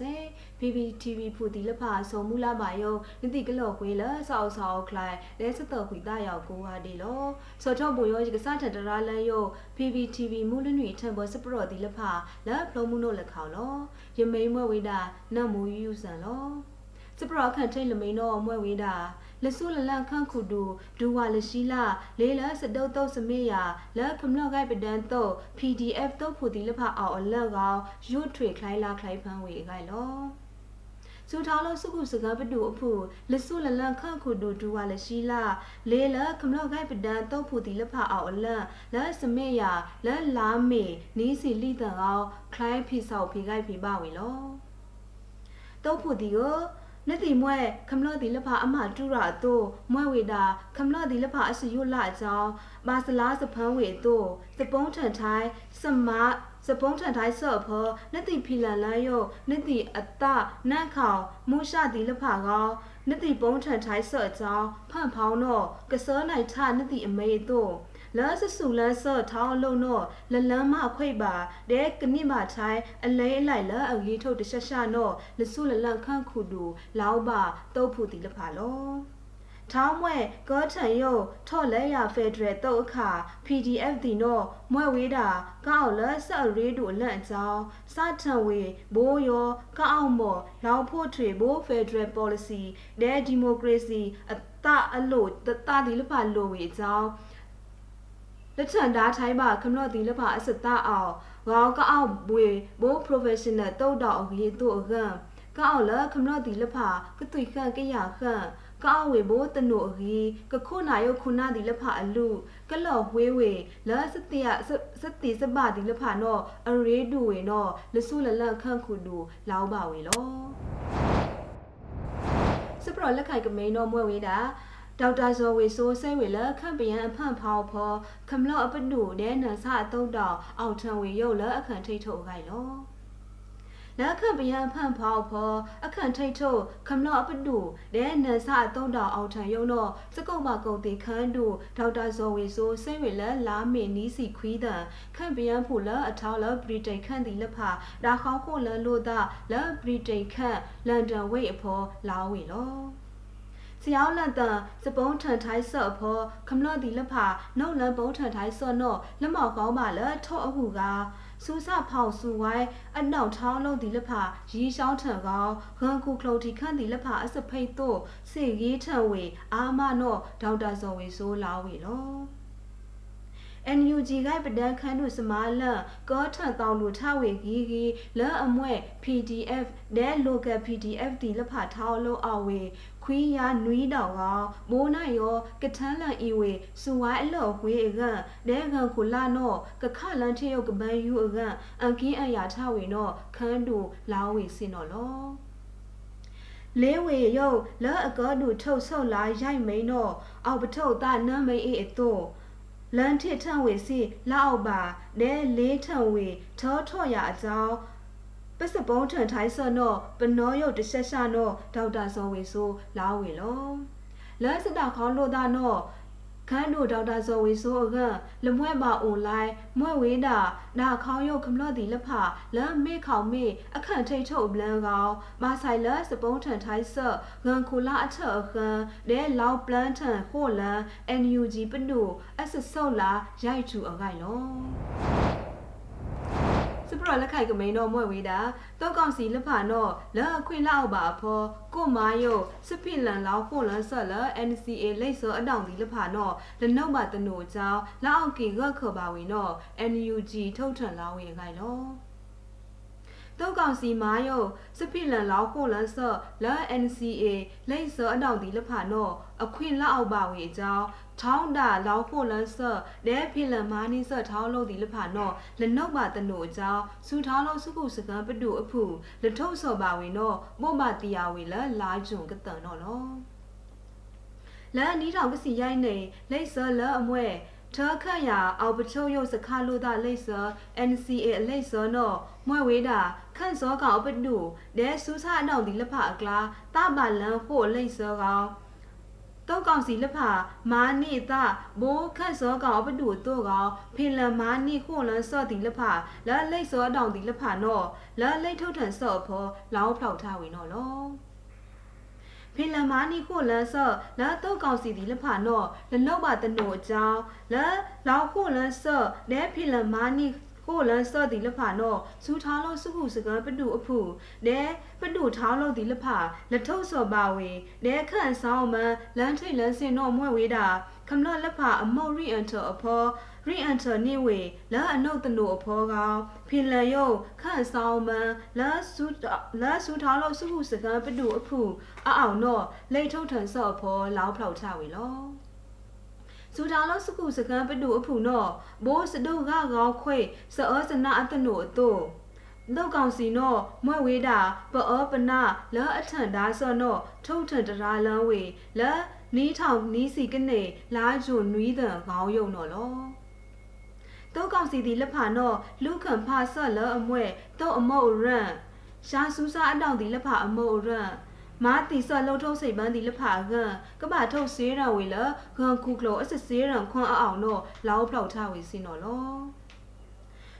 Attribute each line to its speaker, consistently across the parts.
Speaker 1: ကိုကဒေလာစေ PPTV ဖူတီလဖာဆုံမူလာပါယောနိတိကလော့ခွေလဆောက်ဆောက်ခလိုက်လဲစတော့ခွေတာယောကိုကဒေလောစောချောဘူယောကစားထတရာလန်ယော PPTV မူလနွေထံဘောစပရော့တီလဖာလဲဖလုံးမှုနို့လက်ခေါလောယမိန်မွဲဝေတာနတ်မူယူဆန်လောစပရော့ခန့်ထိတ်လမိန်တော့မွဲဝေတာ လဆုလလခန့်ခုဒူဒူဝါလရှိလာလေးလစတုတ်တုတ်စမေယာလက်ခမလော့ဂိုက်ပဒန်တော့ PDF တော့ဖူတီလဖအောင်အလက်ကောင်ရွတ်ထွေခလိုက်လာခလိုက်ဖန်းဝေခိုင်လောစူထားလို့စုခုစကားပတူအဖို့လဆုလလန်ခန့်ခုဒူဒူဝါလရှိလာလေးလခမလော့ဂိုက်ပဒန်တော့ဖူတီလဖအောင်အလက်လက်စမေယာလက်လာမေနီးစီလိတန်အောင်ခလိုက်ဖိဆောက်ဖိခိုက်ဖိပါဝေလောတော့ဖူတီကို နတိမွဲခမလော့ဒီလဖအမတူရာတိုမွဲဝေတာခမလော့ဒီလဖအစယုလာအကြောင်းဘာစလားစဖန်းဝေတိုစပုံးထန်ထိုင်းစမစပုံးထန်ထိုင်းဆော့ဖောနတိဖီလန်လန်ယောနတိအတနန့်ခေါမူရှာဒီလဖကောနတိပုံးထန်ထိုင်းဆော့အကြောင်းဖန့်ဖောင်းတော့ကစောနိုင်ထနတိအမေတို လာစဆူလန်ဆော့ထောင်းလုံးတော့လလန်းမအခွိပါဒဲကနိမထိုင်းအလဲအလိုက်လာအကြီးထုတ်တရှရှနော်လဆုလလန်ခန့်ခုတူလောက်ပါတုတ်ဖူတီလဖာလောထောင်းမွဲကောထန်ယုတ်ထော့လဲရဖက်ဒရယ်တုတ်အခါ PDF ဒီနော်မွဲဝေးတာကောက်လဲဆက်ရေးတို့လန့်အကြောင်းစထန်ဝေဘိုးရောကောက်မော်လောက်ဖို့ထွေဘိုးဖက်ဒရယ် policy ဒဲဒီမိုကရေစီအတအလို့တတဒီလဖာလိုဝေအကြောင်း လက်ထန်ဒါထိုင်းပါခမလို့ဒီလက်ပါအစတအောင်ငေါကအောက်ဘွေဘိုး professional တုတ်တော်အကြီးတို့အကံကောက်လခမလို့ဒီလက်ပါကသွိခန့်ကရခန့်ကောက်ဝေဘိုးတနုအကြီးကခုနာယုခုနာဒီလက်ဖာအလူကလော့ဝေးဝေလာစတိယစတိစပဒီလက်ဖာနော်အရေဒူဝေနော်လဆုလလခန့်ခုဒူလောက်ပါဝေလောစပရလက်ခိုင်ကမိန်နော်မွဲဝေးတာ ဒေါက်တာဇော်ဝေဆိုးဆဲဝေလခန့်ပယံအဖန့်ဖောက်ဖောခမလော့အပနုဒဲနန်ဆအတုံးတောင်အောက်ထံဝေရုပ်လအခန့်ထိတ်ထုတ်ခိုင်လောလက်ခန့်ပယံဖန့်ဖောက်ဖောအခန့်ထိတ်ထုတ်ခမလော့အပနုဒဲနန်ဆအတုံးတောင်အောက်ထံရုံတော့စကုတ်မကုတ်တေခန်းတို့ဒေါက်တာဇော်ဝေဆိုးဆဲဝေလလာမေနီးစီခွီးတန်ခန့်ပယံဖူလအထောက်လဗြိတိန်ခန့်တီလက်ဖာဒါခေါခုလလို့တာလဗြိတိန်ခန့်လန်ဒန်ဝိတ်အဖော်လာဝေလော စယောင်းလန်တန်စပုံးထန်ထိုင်းဆော့ဖောခမလော့ဒီလက်ဖာနှုတ်လန်ပုံးထန်ထိုင်းဆော့နော့လက်မောက်ကောင်းပါလထော့အဟုကစူးစဖောက်စူဝိုင်းအနောက်ထောင်းလုံးဒီလက်ဖာရီရှောင်းထန်ကောင်းဂန်ကူကလုတ်တီခန့်ဒီလက်ဖာအစဖိတ်တို့စေရေးထန်ဝေအာမနော့ဒေါက်တာဇော်ဝေဆိုးလာဝေလော NUG ကပဒန်ခန်းတို့စမာလန်ကောထန်တောင်လို့ထဝေဂီဂီလန်အမွဲ PDF ဒဲ local PDF ဒီလဖထောင်းလုံးအဝေ ခွီးရနွီးတောင်ကမိုးနိုင်ရောကထန်းလန်ဤဝေစူဝိုင်းအလော့ဝေအကန့်ဒဲကန်ခုလာနော့ကခလန်ထေယုတ်ကပန်ယူအကန့်အကင်းအရာထဝေနော့ခန်းတို့လောင်းဝေစင်တော့လောလေးဝေယုတ်လော့အကောတို့ထုတ်ဆုတ်လာရိုက်မိန်တော့အောက်ပထုတ်တာနမ်းမိန်အေးအတော့လန်ထစ်ထံဝေစီလောက်ပါနဲလေးထံဝေထောထော့ရအကြောင်း ပစပုံးထန်ထိုင်းဆော့နော့ပနောယုတ်တဆက်ရှာနော့ဒေါက်တာဇော်ဝေဆိုလာဝေလောလန်စတာခေါလို့တာနော့ခန်းတို့ဒေါက်တာဇော်ဝေဆိုအကလမွဲ့ပါအွန်လိုင်းမွဲ့ဝေးတာနာခေါယုတ်ခမလော့ဒီလဖလမ်းမေခေါမေအခန့်ထိတ်ထုတ်ဘလန်ကောင်မာဆိုင်လစပုံးထန်ထိုင်းဆော့ငန်ခုလာအထအခန်းဒဲလောက်ပလန်ထန်ဟိုလန် NUG ပနုအဆဆုတ်လာရိုက်ချူအကိုင်လော စပရလက်ခိုက်ကမိန်တော့မွဲ့ဝေးတာတောက်ကောင်စီလက်ဖာတော့လက်အခွင့်လောက်ပါဖောကိုမာယုတ်စဖိလန်လောက်ဖို့လန်ဆက်လ NCA လိတ်စောအတောင်ဒီလက်ဖာတော့လနောက်ပါတနိုချောင်းလောက်အောင်ကီရခော်ပါဝင်တော့ NUG ထုတ်ထန်လာဝင်ခိုင်လောတောက်ကောင်စီမာယုတ်စဖိလန်လောက်ဖို့လန်ဆော့လာ NCA လိတ်စောအတောင်ဒီလက်ဖာတော့အခွင့်လောက်ပါဝင်အကြောင်း ထောင်းတာလောက်ဖို့လန်းဆော့ဒဲဖိလမာနီဆော့ထောင်းလို့ဒီလဖာနော်လနှုတ်ပါတနိုအကြောင်းစူထောင်းလို့စုခုစကံပတူအဖူလထုတ်ဆော့ပါဝင်နော်ပို့မတီယာဝေလလာဂျုံကတန်နော်လောလာနီးထောင်ကစီရိုက်နေလိတ်ဆော့လအမွဲထောခတ်ရအောက်ပချုံရုပ်စခါလို့တာလိတ်စော NCA အလိတ်စောနော်မွဲဝေးတာခန့်စောကောင်ပတူဒဲစူးစားအနောက်ဒီလက်ဖအကလားတပါလန်ဖို့လိတ်စောကောင် တောက်ကောင်စီလက်ဖာမာနိသဘိုးခတ်စောကောင်အပတူတို့ကောင်ဖင်လမာနိခိုလန်စော့တီလက်ဖာလာလိတ်စောတောင်တီလက်ဖာနော်လာလိတ်ထုတ်ထန်စော့ဖောလောင်းဖောက်ထားဝင်နော်လောဖင်လမာနီခိုလန်ဆော့လာတော့ကောင်စီဒီလဖာနော်လလောက်ပါတနို့အကြောင်းလာလောက်ခိုလန်ဆော့လဲဖင်လမာနီ ကိုလန်စော့ဒီလဖာနော်စူထားလို့စုခုစကပတူအဖူနဲပတူထားလို့ဒီလဖာလက်ထုတ်စော်ပါဝေနဲခန့်ဆောင်မန်လန်ထိတ်လန်စင်တော့မွဲ့ဝေးတာခမလလက်ဖာအမော့ရီအန်တာအဖော်ရီအန်တာနေဝေလာအနုတ်တနုအဖော်ကောင်ဖင်လန်ယုတ်ခန့်ဆောင်မန်လာစူလာစူထားလို့စုခုစကပတူအဖူအအောင်တော့လိတ်ထုတ်ထန်စော့အဖော်လောက်ဖောက်ချဝေလော စူတာလို့စကုစကန်ပတူအဖူနော်ဘိုးစဒုကကောင်းခွေစောစနာအတနုအတုလောက်ကောင်စီနော်မွဲ့ဝေးတာပောပနာလောအထန်ဒါဆော့နော်ထုတ်ထန်တရာလန်းဝေလောနီးထောင်နီးစီကနေလာဂျွန်နွီးတန်ခေါင်းယုံနော်လောတောကောင်စီဒီလက်ဖာနော်လူခံဖာဆော့လောအမွဲ့တောအမော့ရန်ရှာဆူစာအတောင်ဒီလက်ဖာအမော့ရန် မာတီဆော့လုံထုံးစိတ်ပန်းဒီလဖာကကပထုတ်စေးရံဝေလဂန်ခုကလောအစစ်စေးရံခွန်အောင်တော့လောက်ဖောက်ထဝေစင်းတော့လော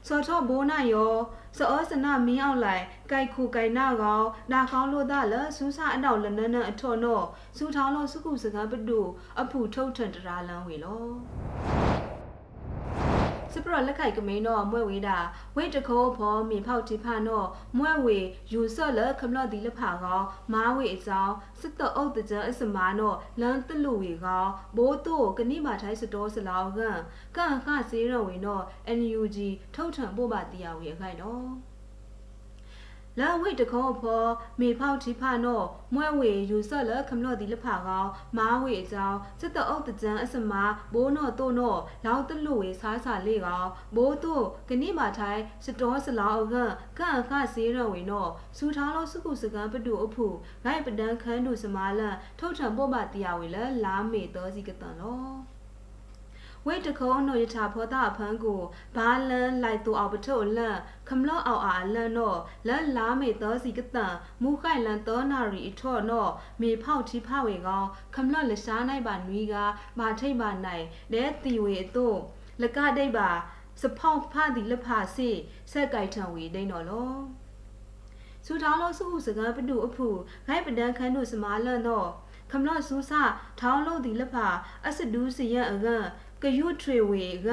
Speaker 1: စောထောဘိုးနာယောစောစနမင်းအောင်လိုက်ကြိုက်ခုကြိုင်နာကောင်နာကောင်းလို့သားလစူးစာအတော့လနနအထော်တော့စူထောင်းလို့စုခုစကားပတူအဖူထုတ်ထန်တရာလန်းဝေလော စပရလက်ခိုက်ကမင်းတော့မွဲ့ဝေးတာဝိတ်တခိုးဖောမြေဖောက်တိဖာတော့မွဲ့ဝေယူဆော့လခမလော့ဒီလဖာကောမားဝေအကြောင်းစစ်တော့အုတ်တကြအစမာတော့လန်တလူဝေကောဘိုးတို့ကနိမာထိုင်းစတော်စလောကကန်ခစေးရဝေတော့ NUG ထုတ်ထံပို့ပါတရားဝေအခိုက်တော့ လာဝိတ်တခေါဖောမေဖောက်တိဖာနောမွဲဝေယူဆော့လခမလော့ဒီလဖာကောမားဝေအကြောင်းစစ်တအုတ်တကြံအစမာဘိုးနော့တို့နော့လောက်တလူဝေစားစာလေကောဘိုးတို့ကနိမာထိုင်းစတော်စလောကကန်ခစေးရဝေနောစူထားလို့စုခုစကန်ပတူအဖူဂိုက်ပဒန်ခန်းတို့စမာလန်ထုတ်ထံပို့ပါတရားဝေလလာမေတော်စီကတန်လော ဝိတ်တခုံးနိုယထာဖောတာဖန်းကိုဘာလန်လိုက်တူအောင်ပထုလန်ခမလော့အောင်အာလန်တော့လန်လာမေသောစီကတန်မူခိုင်လန်သောနာရီအထော့တော့မေဖောက်ချီဖဝေကောင်ခမလော့လရှားနိုင်ပါနွီကမာထိတ်ပါနိုင်လဲတီဝေအတို့လကဒိတ်ပါစဖောက်ဖသည်လဖစီဆက်ကြိုက်ထံဝေဒိန်တော်လောစူထောင်းလို့စုဟုစကားပတူအဖူဂိုက်ပဒန်ခန်းတို့စမာလန်တော့ခမလော့ဆူစာထောင်းလို့ဒီလဖအစဒူးစီရအကန် ကယုထွေဝေက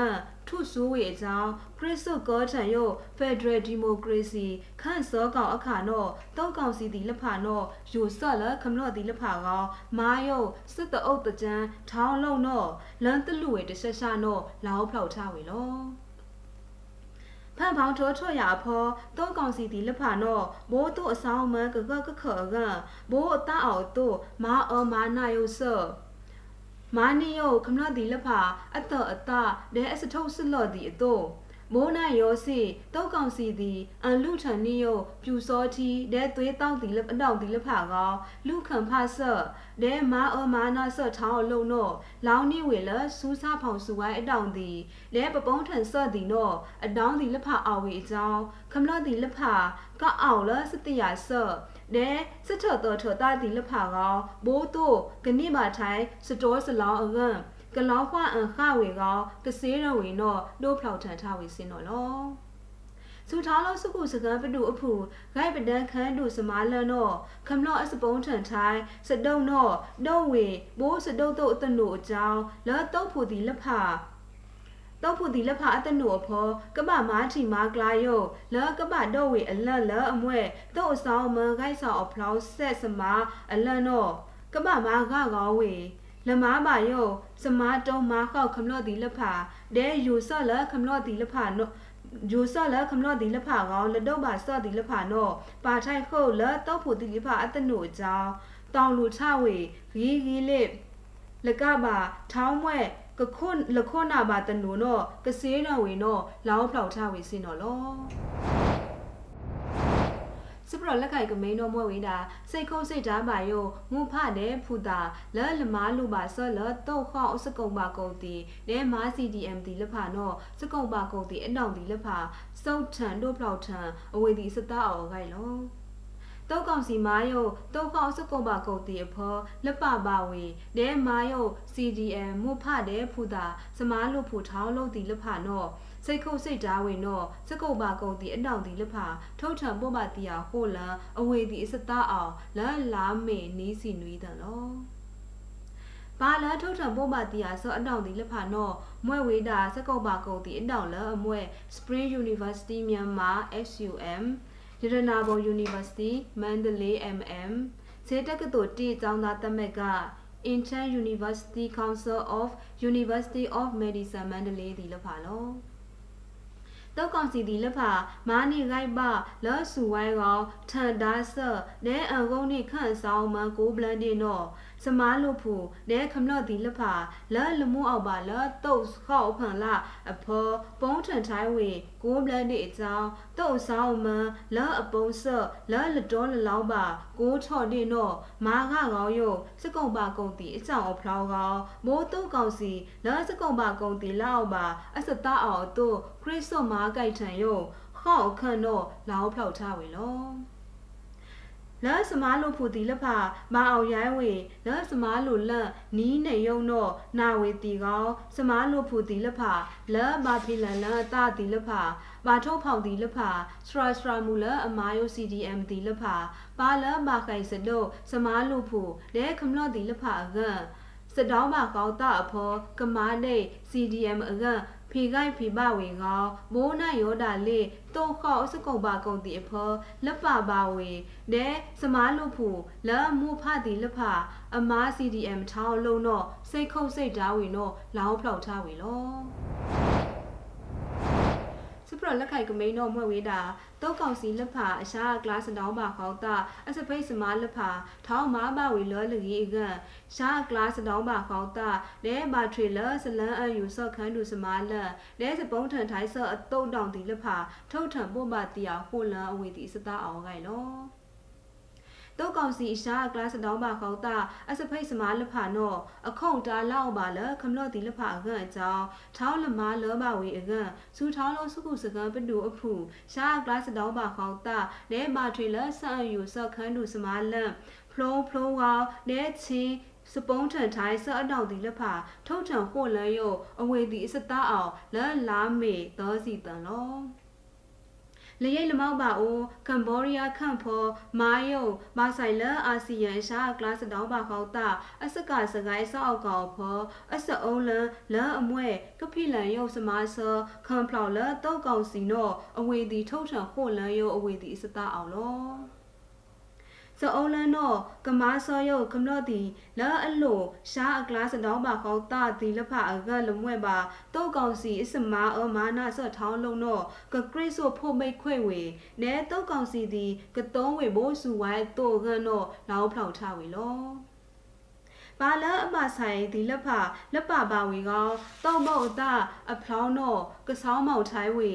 Speaker 1: ထုဆိုးဝေအကြောင်းခရစ်စုကောထံယိုဖက်ဒရယ်ဒီမိုကရေစီခန့်စောကောင်အခါနော့တောက်ကောင်စီတီလဖာနော့ယူဆော့လခမလော့တီလဖာကောင်မာယုစစ်တအုပ်တကြံထောင်းလုံးနော့လန်တလူဝေတဆက်ရှာနော့လောင်းဖောက်ထားဝေလောဖန်ဖောင်းထောထော့ရဖောတောကောင်စီတီလဖာနော့ဘိုးတို့အဆောင်မန်ကကကခောကဘိုးအတအောင်တို့မာအောမာနာယုဆော့ မာနီယိုခမလဒီလဖာအတအတဒဲအစထုတ်စလော့ဒီအတို မိုးနာယောစီတောက်ကောင်စီသည်အန်လူထန်နီယိုပြူစောတီဒဲသွေးတောက်ဒီလအတောက်ဒီလဖာကောလူခံဖဆဒဲမာအမာနာဆထောင်းအလုံးနော့လောင်းနီဝေလစူးစားဖောင်စုဝိုင်းအတောင်သည်ဒဲပပုံးထန်ဆော့သည်နော့အတောင်းဒီလဖာအဝေအကြောင်းခမလဒီလဖာကအောင်လစတရဆော့နဲစစ်ထော်တော်ထော်တာဒီလဖာကောဘိုးတို့ကနိမာထိုင်စတော်စလောင်းအငန် ကလောခွအန်ခဝေကောကစေးရဝေနောဒိုးဖောက်ထန်ထဝေစင်းတော့လောစူထားလို့စကုစကံပတူအဖူဂိုက်ပဒန်ခန်းတူစမာလန်တော့ခမလော့အစပုံးထန်ထိုင်စတုံတော့ဒုံဝေဘိုးစတုတ်တုတ်အတနုအကြောင်းလောတုတ်ဖူဒီလက်ဖာတော့ဖူဒီလက်ဖာအတနုအဖောကပမားချီမာကလာယိုလောကပတော့ဝေအလတ်လအမွဲတော့အဆောင်မန်ဂိုက်ဆောင်အဖလောက်ဆက်စမာအလတ်တော့ကပမားကကောဝေ လမားပါယောစမာတုံးမာခောက်ခမလော့ဒီလက်ဖာဒဲယူဆော့လခမလော့ဒီလက်ဖာနောဂျိုဆော့လခမလော့ဒီလက်ဖာကောလတုတ်ပါဆော့ဒီလက်ဖာနောပါထိုက်ခုတ်လတောက်ဖို့ဒီလက်ဖာအတနုအကြောင်းတောင်လူချဝေရီရီလစ်လကပါထောင်းမွဲကခွန်းလခွန်းနာပါတနုနောကစေးတော်ဝေနောလောင်းဖောက်ထဝေစင်တော်လော စပရလက်ခိုက်ကမိန်တော်မွဲဝေးတာစိတ်ခုံးစိတ်ဓာပါယိုငုဖတဲ့ဖူတာလဲလမားလူပါဆော့လတော့ခေါစကုံပါကုန်တီနဲမာ CDM တီလက်ဖာနော်စကုံပါကုန်တီအတောင်တီလက်ဖာစုတ်ထန်တို့ဖောက်ထန်အဝေတီစတာအော်ခိုင်လောတောက်ကောင်စီမာယုတောက်ခေါစကုံပါကုတ်တီအဖောလက်ပပါဝေဒဲမာယု CDM မုဖတဲ့ဖူတာစမားလို့ဖူထောင်းလို့တီလက်ဖာနော် စိတ်ခုတ်စိတ်ဓာဝင်တော့စကုတ်ပါကုတ်တီအနောင်တီလက်ဖာထုတ်ထံပို့ပါတီယာဟိုလန်အဝေတီအစသားအောင်လန်လာမေနီးစီနွီးတယ်နော်ဘာလထုတ်ထံပို့ပါတီယာဆောအတောင်တီလက်ဖာနော်မွဲဝေးတာစကုတ်ပါကုတ်တီအတောင်လအမွဲ Spring University မြန်မာ SUM ရတနာဘုံ University မန္တလေး MM ဈေးတက္ကသိုလ်တိကျောင်းသားတက်မက်က Intern University Council of University of Medicine မန္တလေးဒီလောက်ပါလော တောက်ကောင်စီဒီလက်ဖာမာနီဂိုက်ပါလော့ဆူဝိုင်းကောင်ထန်ဒါဆာနဲအန်ကုန်းနိခန့်ဆောင်မန်ကိုဘလန်ဒီနော် စမားလို့ဖူနဲခမလော့ဒီလက်ဖာလော့လမှုအောက်ပါလော့တုတ်ခေါဖန်လာအဖောပုံးထန်ထိုင်းဝေကိုဘလန်ဒီအကြောင်းတုတ်ဆောင်မန်လော့အပုံးဆော့လော့လတော်လလောင်းပါကိုချော့ဒီနော်မာခကောင်ယုံစကုံပါကုံတီအကြောင်းအဖလောင်းကောင်မိုးတုတ်ကောင်စီလော့စကုံပါကုံတီလောက်ပါအစတာအောင်တို့ခရစ်စောမာကြိုက်ထန်ယုံခေါက်ခန့်တော့လောင်းဖောက်ထားဝေလော လာစမားလို့ဖူတီလဖာမအောင်ရိုင်းဝေလာစမားလို့လန့်နီးနေယုံတော့နာဝေတီကောစမားလို့ဖူတီလဖာလာမာဖီလန်လန်တာတီလဖာဘာထုတ်ဖောက်တီလဖာစရာစရာမူလအမာယို CDM တီလဖာပါလမာခိုင်စဒိုစမားလို့ဖူလဲခမလော့တီလဖာအကန်စတောင်းမကောက်တာအဖောကမာနေ CDM အကန် ဖီဂိုက်ဖီဘဝေကောမိုးနယောဒလေတုံခေါစကုံပါကုံတီအဖောလက်ပါပါဝေဒဲစမားလုဖူလမှုဖတီလက်ဖာအမား CDM ထောင်းလုံးတော့စိတ်ခုတ်စိတ်ဓာဝေတော့လောင်းဖောက်ထားဝေလောစ ပရလက်ခိုက်ကမိန်တော့မွဲ့ဝေးတာတောက်ကောင်စီလက်ဖာအရှာကလာစတောင်းပါခေါတာအစပိတ်စမားလက်ဖာထောင်းမာပါဝေလောလကြီးကန်ရှာကလာစတောင်းပါခေါတာလဲဘာထရီလစလန်အယူဆော့ခန်းတူစမားလက်လဲစပုံးထန်ထိုင်းဆော့အတုံတောင်တီလက်ဖာထုတ်ထန်ပို့ပါတီယာဟိုလန်အဝေတီစတာအောင်ခိုင်လော တောက်ကောင်စီရှာကလာစတောင်းပါခေါတာအစဖိတ်စမားလဖာနော့အခုံတာလောက်ပါလခမလော့တီလဖာအကန်အကြောင်းထောင်းလမားလောဘဝေအကန်စူထောင်းလုံးစုခုစကန်ပတူအဖူရှာကလာစတောင်းပါခေါတာနဲမာထရီလဆန်ယူဆော့ခန်းတူစမားလန်ဖလုံးဖလုံးဝါနဲချင်းစပုံးထန်ထိုင်းဆအတောက်ဒီလက်ဖာထုတ်ထန်ဟိုလန်ယိုအဝေဒီအစတာအောင်လန်လာမေသောစီတန်လော လရိတ်လမောက်ပါအိုကမ်ဘောဒီးယားခန့်ဖော်မာယုံမာဆိုင်လအာဆီယံရှာကလတ်တောင်းပါခေါတာအစကစကိုင်းဆောက်ကောင်ဖော်အစအုံးလန်လန်အမွဲကဖိလန်ယုံစမာဆာခမ်ဖလောက်လတောက်ကောင်စီနော့အဝေဒီထုတ်ထန်ခိုလန်ယုံအဝေဒီအစတာအောင်လော စအိုလန်နောကမာဆောယုကမလို့တီလာအလိုရှာအကလာစတောင်းပါခေါတာတီလဖအကလမွဲ့ပါတောက်ကောင်စီအစမာအမာနာဆော့ထောင်းလုံးနောကကရစ်ဆိုဖို့မိတ်ခွေဝေနဲတောက်ကောင်စီတီကတုံးဝေဘိုးစုဝိုင်းတိုကန်နောလောင်းဖောက်ထားဝေလောပါလအမဆိုင်ဒီလက်ဖလက်ပါပါဝေကောတောက်မော့အတအဖလောင်းနောကဆောင်းမောက်ထိုင်းဝေ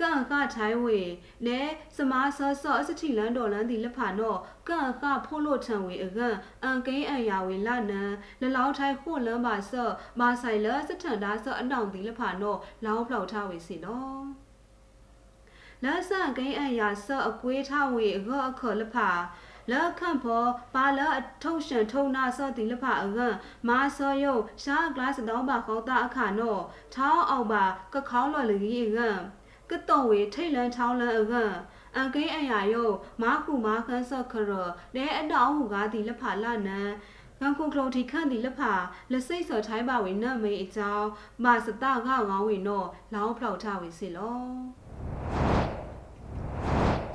Speaker 1: ကန်ကထိုင်ဝေနဲစမားဆော့ဆော့စတိလန်ဒေါ်လန်ဒီလဖာနော့ကန်ကဖိုးလို့ထံဝေအကန်အန်ကိန်းအန်ယာဝေလနန်လလောင်းထိုင်ခို့လန်းပါဆော့မာဆိုင်လစထန်ဒါဆော့အနောင်ဒီလဖာနော့လောင်းဖလောက်ထားဝေစီနော်လဆန်ကိန်းအန်ယာဆော့အကွေးထားဝေအကောအခလဖာလက်ခန့်ဖော်ပါလအထုံရှန်ထုံနာစောတိလဖအကန်မာစောယုရှာဂလတ်တောင်းပါခေါတာအခါနောထောင်းအောင်ပါကခေါင်းလော်လကြီး ကန်ကတုံဝေထိတ်လန်းချောင်းလန်းအကအန်ကိန်းအရာယုမာခုမာခန်းဆော့ခရလဲအတောင်းဟူကားဒီလဖာလနန်ငန်ခုကလုံးတီခန့်ဒီလဖာလက်စိတ်စော်ထိုင်းပါဝေနတ်မေအကြောင်းမာစတကငောင်းဝေနောလောင်းဖောက်ထဝေစီလော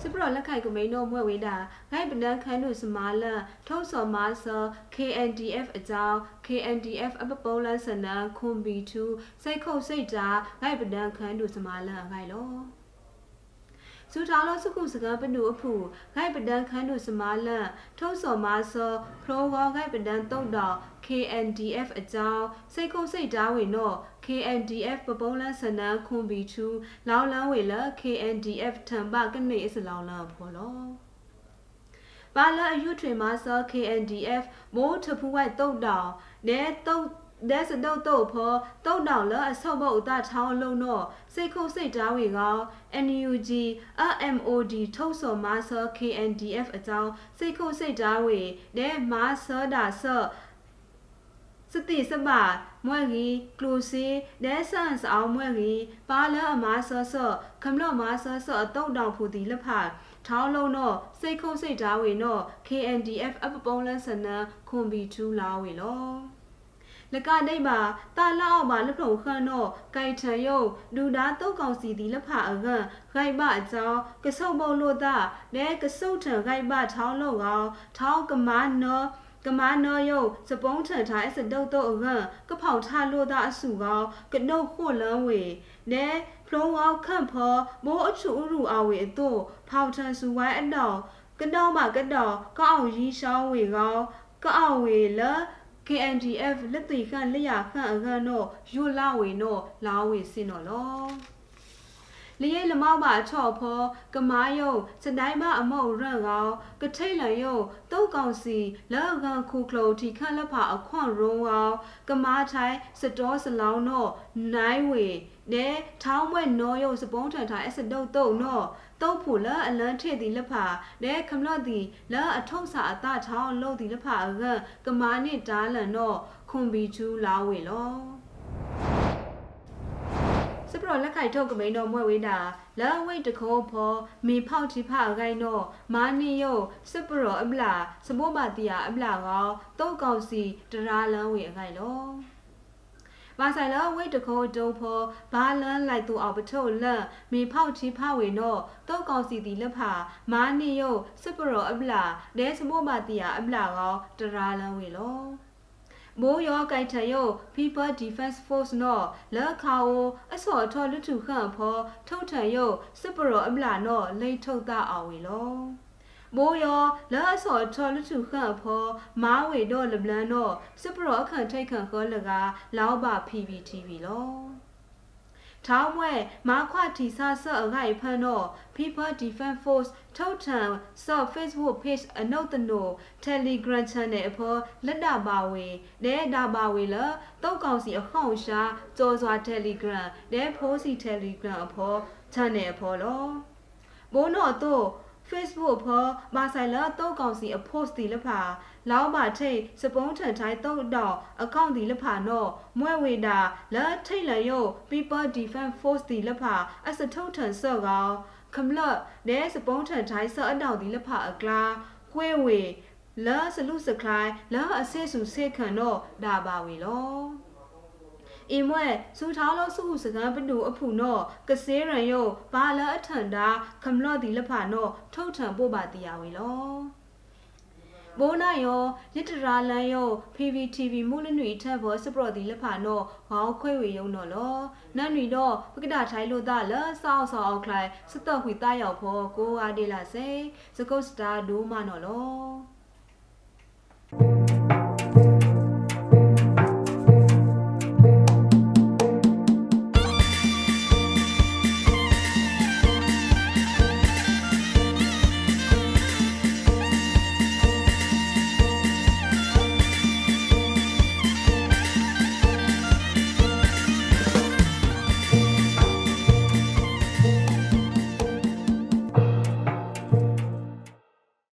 Speaker 1: စပရလက်ခိုက်ကမိန်တော့မွဲ့ဝေးတာဂိုက်ပနန်ခန်းတို့စမာလန်ထုံးစော်မာဆာ KNDF အကြောင်း KNDF အပပုံးလန်စနန်ခွန်ဘီ2စိတ်ခုတ်စိတ်တာဂိုက်ပနန်ခန်းတို့စမာလန်ဂိုက်လော စူထာလောစကုစကပနုအဖူဂိုက်ပဒန်ခန်းတို့စမာလန်ထုံးစော်မာဆောဖရိုဂောဂိုက်ပဒန်တုတ်တော် KNDF အကြောင်းစိတ်ခုံစိတ်တားဝင်တော့ KNDF ပပုံးလန်းစနန်းခွန်ဘီချူလောင်းလန်းဝေလ KNDF ထံပကနေအစလောင်းလန်းဖော်လောပါလာအယူထွေမာဆော KNDF မိုးထဖူးဝိုက်တုတ်တော်နဲတုတ် ဒက်စတုတ်တုတ်ဖောတုတ်တောင်လအဆောက်ဘုတ်အတချောင်းလုံးတော့စိတ်ခုစိတ်တားဝေကော NUG RMOD ထုတ်စော်မာဆာ KNDF အကြောင်းစိတ်ခုစိတ်တားဝေဒဲမာဆာဒါဆော့စတိစပါမွဲကြီးကလိုစီဒဲဆန်စအောင်မွဲကြီးပါလအမာဆော့ဆော့ခမလော့မာဆော့ဆော့အတုတ်တောင်ဖူတီလက်ဖာထောင်းလုံးတော့စိတ်ခုစိတ်တားဝေတော့ KNDF အပပုံးလန်းစနခွန်ဘီ2လာဝေလော လကဒိတ်ပါတာလောက်ပါလက်ဖုံခန့်တော့ကြိုက်ထံယုံလူသားတုတ်ကောင်စီဒီလက်ဖအကန့်ဂိုက်ပအကြောင်းကဆုပ်ပုံလို့တာနဲကဆုပ်ထံဂိုက်ပထောင်းလို့ကောင်ထောင်းကမနော်ကမနော်ယုံစပုံးထန်ထားစတုတ်တော့အကန့်ကဖောက်ထလို့တာအစုကောင်ကနှုတ်ခွလန်းဝေနဲဖလုံးကောက်ခန့်ဖော်မိုးအချူဥရူအဝေအတို့ဖောက်ထန်စုဝိုင်းအတော်ကတော့မှကတော့ကောက်အောင်ရီရှောင်းဝေကောင်ကောက်အောင်ဝေလ KNDF လက်တီခန့်လက်ရခန့်အခန့်တော့ယူလာဝေတော့လာဝေစင်တော့လောလျဲလမောက်ပါချော့ဖောကမားယုံစတိုင်းမအမောက်ရန့်ကောင်ကထိတ်လန်ယုံတုတ်ကောင်စီလောက်ကန်ခုခလိုတီခန့်လက်ဖာအခွန့်ရုံကောင်ကမားထိုင်စတော်စလောင်းတော့နိုင်ဝေနဲထောင်းမွဲ့နောယုံစပုံးထန်ထိုင်အစတုတ်တုတ်နော် တုတ်ဖို့လအလန်းထည့်သည်လက်ဖာနဲခမလော့သည်လအထုံးစာအတချောင်းလို့သည်လက်ဖာအကကမာနစ်တားလန်တော့ခွန်ဘီချူလာဝေလောစပရလက်ခိုက်ထုတ်ကမိန်တော်မွဲ့ဝေးတာလာဝိတ်တခေါ်ဖော်မေဖောက်တိဖအကိုင်းတော့မာနီယိုစပရအပလာစမောပါတီယာအပလာကောတုတ်ကောင်စီတရာလန်းဝေအကိုင်းလော ဘာဆိုင်လောဝိတ်တခိုးတုံးဖော်ဘာလန်းလိုက်သူအောင်ပထုတ်လန့်မေဖောက်ချီဖဝေနောတောက်ကောင်စီတီလက်ဖာမာနီယုစပရောအပလာဒဲစမိုမတီယာအပလာကောတရာလန်းဝေလောမိုးရောကိုက်ထယု People Defense Force နော်လက်ခါအိုအစော်ထော်လူထုခန့်ဖော်ထုတ်ထယုစပရောအပလာနော်လိတ်ထုတ်တာအောင်ဝေလော မိုးရောလာအစောထော်လူထုခန့်ဖော်မားဝေတော့လဘလန်တော့စပရောအခန့်ထိတ်ခန့်ခေါ်လကလောက်ပါ PPTV လောထောင်းဝဲမာခွာတီဆာဆော့အဂိုင်ဖန်တော့ People Defense Force ထုတ်ထန်ဆော့ Facebook page အနုတ်တနို Telegram channel အဖော်လက်တာပါဝေနဲတာပါဝေလတောက်ကောင်စီအခေါင်ရှာကြော်စွာ Telegram နဲဖိုးစီ Telegram အဖော် channel အဖော်လောဘိုးတော့တော့ Facebook ဖော်မာဆိုင်လာတောက်ကောင်စီအ post ဒီလဖာလောင်းပါထိတ်စပုံးထန်တိုင်းတုတ်တော့အကောင့်ဒီလဖာနော်မွဲဝေတာလာထိတ်လရုပ် People Defense Force ဒီလဖာအစထုတ်ထန်ဆော့ကောင်ခမလနဲစပုံးထန်တိုင်းဆော့အတောင်ဒီလဖာအကလာခွေးဝေလာစလူစခလိုက်လာအဆဲစုဆေခန်တော့ဒါပါဝေလော အင်းမွဲစူထောင်းလို့စုစကံပနူအဖူနော့ကစေးရန်ယုဘာလအထန်တာခမလော့ဒီလဖာနော့ထုတ်ထန်ပို့ပါတီယာဝေလောဘိုးနိုင်ယောရစ်တရာလန်ယော PVTV မူလနွေထက်ဘောစပရော်ဒီလဖာနော့ဟောင်းခွေဝေယုံနော်လောနန်နွေတော့ပကဒထိုင်လို့တာလဆောက်ဆောက်အောက်ခလိုက်စတော့ခွေတာရောက်ဖောကိုအားဒေလာစေစကုတ်စတာဒိုးမနော်လော